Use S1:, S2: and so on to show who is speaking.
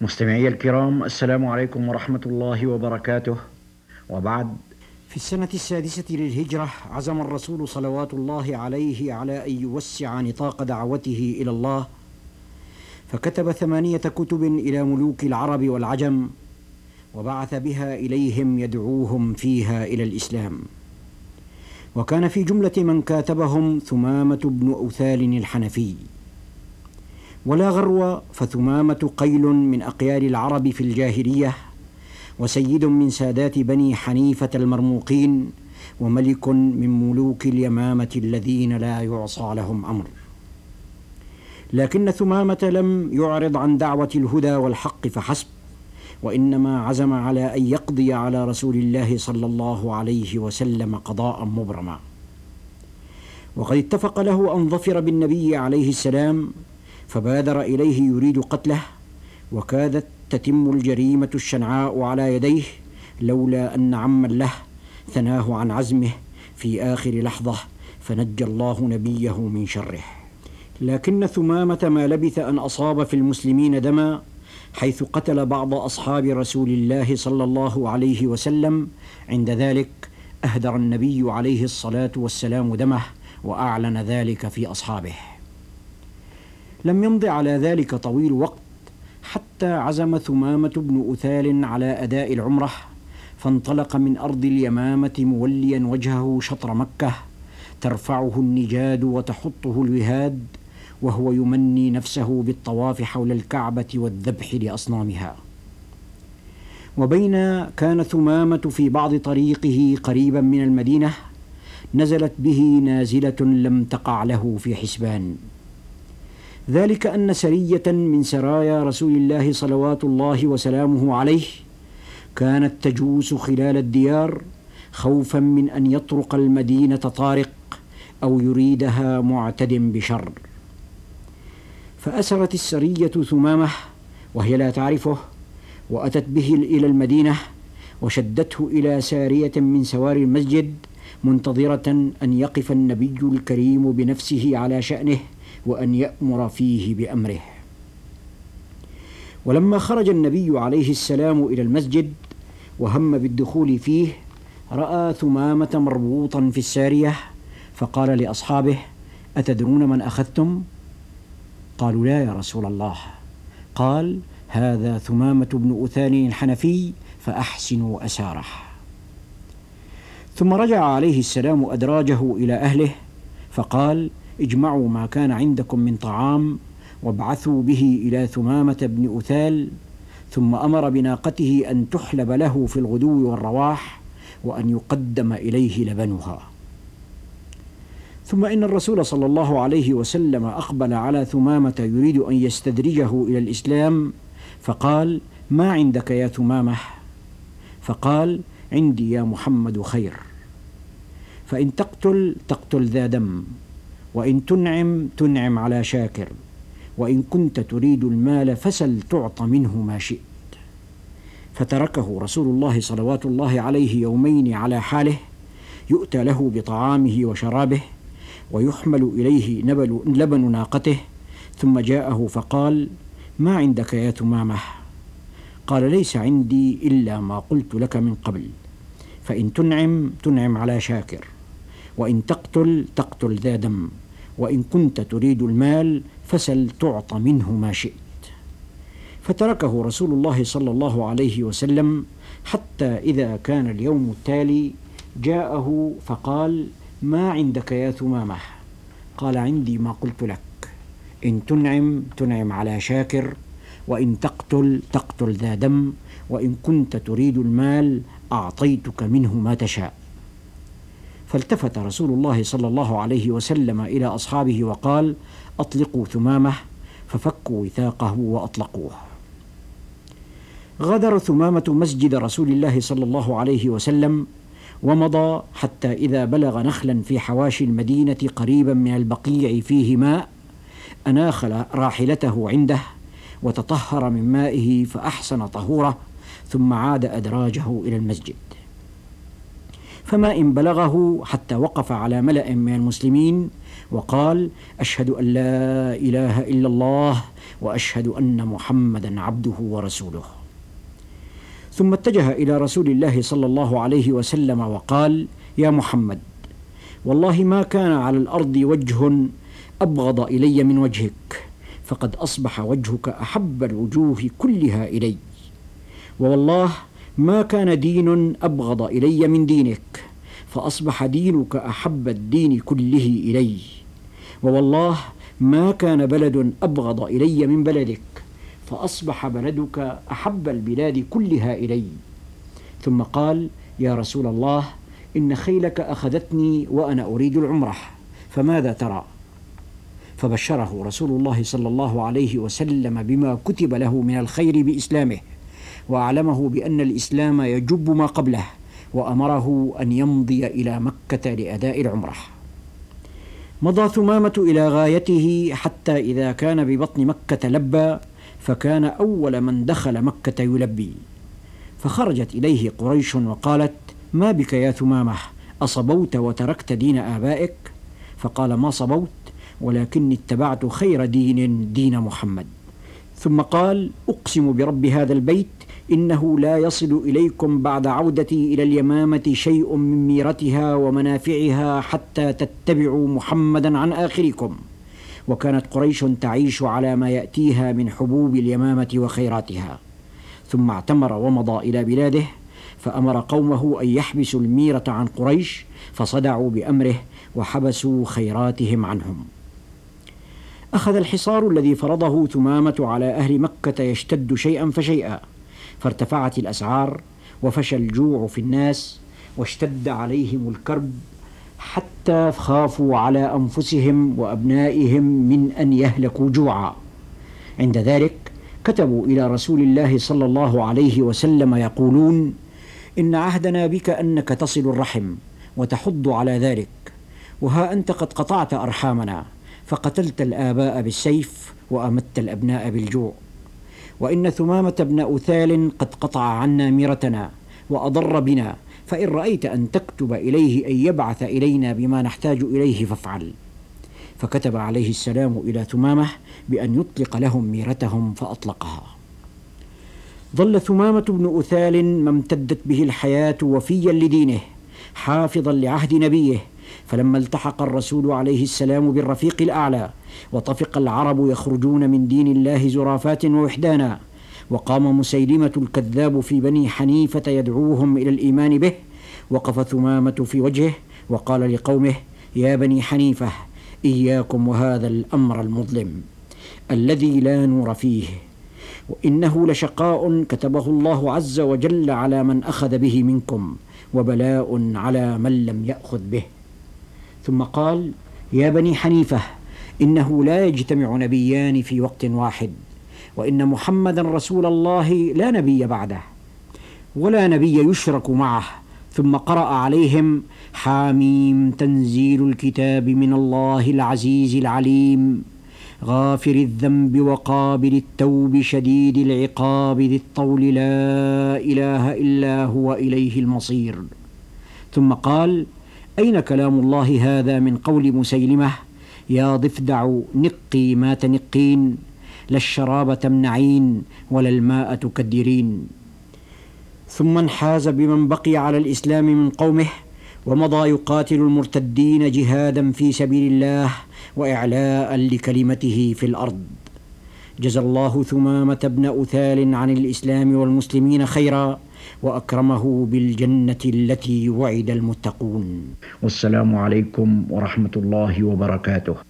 S1: مستمعي الكرام السلام عليكم ورحمة الله وبركاته. وبعد.
S2: في السنة السادسة للهجرة عزم الرسول صلوات الله عليه على أن يوسع نطاق دعوته إلى الله. فكتب ثمانية كتب إلى ملوك العرب والعجم وبعث بها إليهم يدعوهم فيها إلى الإسلام. وكان في جملة من كاتبهم ثمامة بن أوثال الحنفي. ولا غرو فثمامة قيل من أقيال العرب في الجاهلية وسيد من سادات بني حنيفة المرموقين وملك من ملوك اليمامة الذين لا يعصى لهم أمر. لكن ثمامة لم يعرض عن دعوة الهدى والحق فحسب وإنما عزم على أن يقضي على رسول الله صلى الله عليه وسلم قضاء مبرما. وقد اتفق له أن ظفر بالنبي عليه السلام فبادر إليه يريد قتله وكادت تتم الجريمة الشنعاء على يديه لولا أن عما له ثناه عن عزمه في آخر لحظة فنجى الله نبيه من شره. لكن ثمامة ما لبث أن أصاب في المسلمين دما حيث قتل بعض أصحاب رسول الله صلى الله عليه وسلم. عند ذلك أهدر النبي عليه الصلاة والسلام دمه وأعلن ذلك في أصحابه. لم يمض على ذلك طويل وقت حتى عزم ثمامة بن أثال على أداء العمرة فانطلق من أرض اليمامة موليا وجهه شطر مكة ترفعه النجاد وتحطه الوهاد وهو يمني نفسه بالطواف حول الكعبة والذبح لأصنامها. وبين كان ثمامة في بعض طريقه قريبا من المدينة نزلت به نازلة لم تقع له في حسبان. ذلك أن سرية من سرايا رسول الله صلوات الله وسلامه عليه كانت تجوس خلال الديار خوفا من أن يطرق المدينة طارق أو يريدها معتد بشر. فأسرت السرية ثمامة وهي لا تعرفه وأتت به إلى المدينة وشدته إلى سارية من سواري المسجد منتظرة أن يقف النبي الكريم بنفسه على شأنه وأن يأمر فيه بأمره. ولما خرج النبي عليه السلام إلى المسجد وهم بالدخول فيه رأى ثمامة مربوطا في السارية فقال لأصحابه أتدرون من أخذتم؟ قالوا لا يا رسول الله. قال هذا ثمامة بن أثان الحنفي فأحسنوا أساره. ثم رجع عليه السلام أدراجه إلى أهله فقال اجمعوا ما كان عندكم من طعام وابعثوا به إلى ثمامة بن أثال ثم أمر بناقته أن تحلب له في الغدو والرواح وأن يقدم إليه لبنها. ثم إن الرسول صلى الله عليه وسلم أقبل على ثمامة يريد أن يستدرجه إلى الإسلام فقال ما عندك يا ثمامة؟ فقال عندي يا محمد خير. فإن تقتل تقتل ذا دم. وإن تنعم تنعم على شاكر. وإن كنت تريد المال فسل تعط منه ما شئت. فتركه رسول الله صلوات الله عليه يومين على حاله يؤتى له بطعامه وشرابه ويحمل إليه نبل لبن ناقته ثم جاءه فقال ما عندك يا تمامة قال ليس عندي إلا ما قلت لك من قبل. فإن تنعم تنعم على شاكر. وإن تقتل تقتل ذا دم. وإن كنت تريد المال فسل تعط منه ما شئت. فتركه رسول الله صلى الله عليه وسلم حتى إذا كان اليوم التالي جاءه فقال ما عندك يا ثمامة؟ قال عندي ما قلت لك. إن تنعم تنعم على شاكر. وإن تقتل تقتل ذا دم. وإن كنت تريد المال أعطيتك منه ما تشاء. فالتفت رسول الله صلى الله عليه وسلم إلى أصحابه وقال أطلقوا ثمامة. ففكوا وثاقه وأطلقوه. غادر ثمامة مسجد رسول الله صلى الله عليه وسلم ومضى حتى إذا بلغ نخلا في حواشي المدينة قريبا من البقيع فيه ماء أناخ راحلته عنده وتطهر من مائه فأحسن طهوره ثم عاد أدراجه إلى المسجد. فما إن بلغه حتى وقف على ملأ من المسلمين وقال أشهد أن لا إله إلا الله وأشهد أن محمدا عبده ورسوله. ثم اتجه إلى رسول الله صلى الله عليه وسلم وقال يا محمد والله ما كان على الأرض وجه أبغض إلي من وجهك فقد أصبح وجهك أحب الوجوه كلها إلي. ووالله ما كان دين أبغض إلي من دينك فأصبح دينك أحب الدين كله إلي. ووالله ما كان بلد أبغض إلي من بلدك فأصبح بلدك أحب البلاد كلها إلي. ثم قال يا رسول الله إن خيلك أخذتني وأنا أريد العمرة فماذا ترى؟ فبشره رسول الله صلى الله عليه وسلم بما كتب له من الخير بإسلامه. وأعلمه بأن الإسلام يجب ما قبله وأمره أن يمضي إلى مكة لأداء العمرة. مضى ثمامة إلى غايته حتى إذا كان ببطن مكة لبى فكان أول من دخل مكة يلبي. فخرجت إليه قريش وقالت ما بك يا ثمامة؟ أصبوت وتركت دين آبائك؟ فقال ما صبوت ولكني اتبعت خير دين دين محمد. ثم قال أقسم برب هذا البيت إنه لا يصل إليكم بعد عودتي إلى اليمامة شيء من ميرتها ومنافعها حتى تتبعوا محمدا عن آخركم. وكانت قريش تعيش على ما يأتيها من حبوب اليمامة وخيراتها. ثم اعتمر ومضى إلى بلاده فأمر قومه أن يحبسوا الميرة عن قريش فصدعوا بأمره وحبسوا خيراتهم عنهم. أخذ الحصار الذي فرضه ثمامة على أهل مكة يشتد شيئا فشيئا. فارتفعت الأسعار وفشى الجوع في الناس واشتد عليهم الكرب حتى خافوا على أنفسهم وأبنائهم من أن يهلكوا جوعا. عند ذلك كتبوا إلى رسول الله صلى الله عليه وسلم يقولون إن عهدنا بك أنك تصل الرحم وتحض على ذلك. وها أنت قد قطعت أرحامنا فقتلت الآباء بالسيف وأمت الأبناء بالجوع. وإن ثمامة بن أثال قد قطع عنا ميرتنا وأضر بنا فإن رأيت أن تكتب إليه أن يبعث إلينا بما نحتاج إليه فافعل. فكتب عليه السلام إلى ثمامة بأن يطلق لهم ميرتهم فأطلقها. ظل ثمامة بن أثال ما امتدت به الحياة وفيا لدينه حافظا لعهد نبيه فلما التحق الرسول عليه السلام بالرفيق الأعلى وطفق العرب يخرجون من دين الله زرافات ووحدانا وقام مسيلمة الكذاب في بني حنيفة يدعوهم إلى الإيمان به وقف ثمامة في وجهه وقال لقومه يا بني حنيفة إياكم وهذا الأمر المظلم الذي لا نور فيه وإنه لشقاء كتبه الله عز وجل على من أخذ به منكم وبلاء على من لم يأخذ به. ثم قال يا بني حنيفة إنه لا يجتمع نبيان في وقت واحد وإن محمدا رسول الله لا نبي بعده ولا نبي يشرك معه. ثم قرأ عليهم حاميم تنزيل الكتاب من الله العزيز العليم غافر الذنب وقابل التوب شديد العقاب ذي الطول لا إله إلا هو إليه المصير. ثم قال أين كلام الله هذا من قول مسيلمة؟ يا ضفدع نقي ما تنقين لا الشراب تمنعين ولا الماء تكدرين. ثم انحاز بمن بقي على الإسلام من قومه ومضى يقاتل المرتدين جهادا في سبيل الله وإعلاء لكلمته في الأرض. جزى الله ثمامة بن أثال عن الإسلام والمسلمين خيرا. وأكرمه بالجنة التي وعد المتقون.
S1: والسلام عليكم ورحمة الله وبركاته.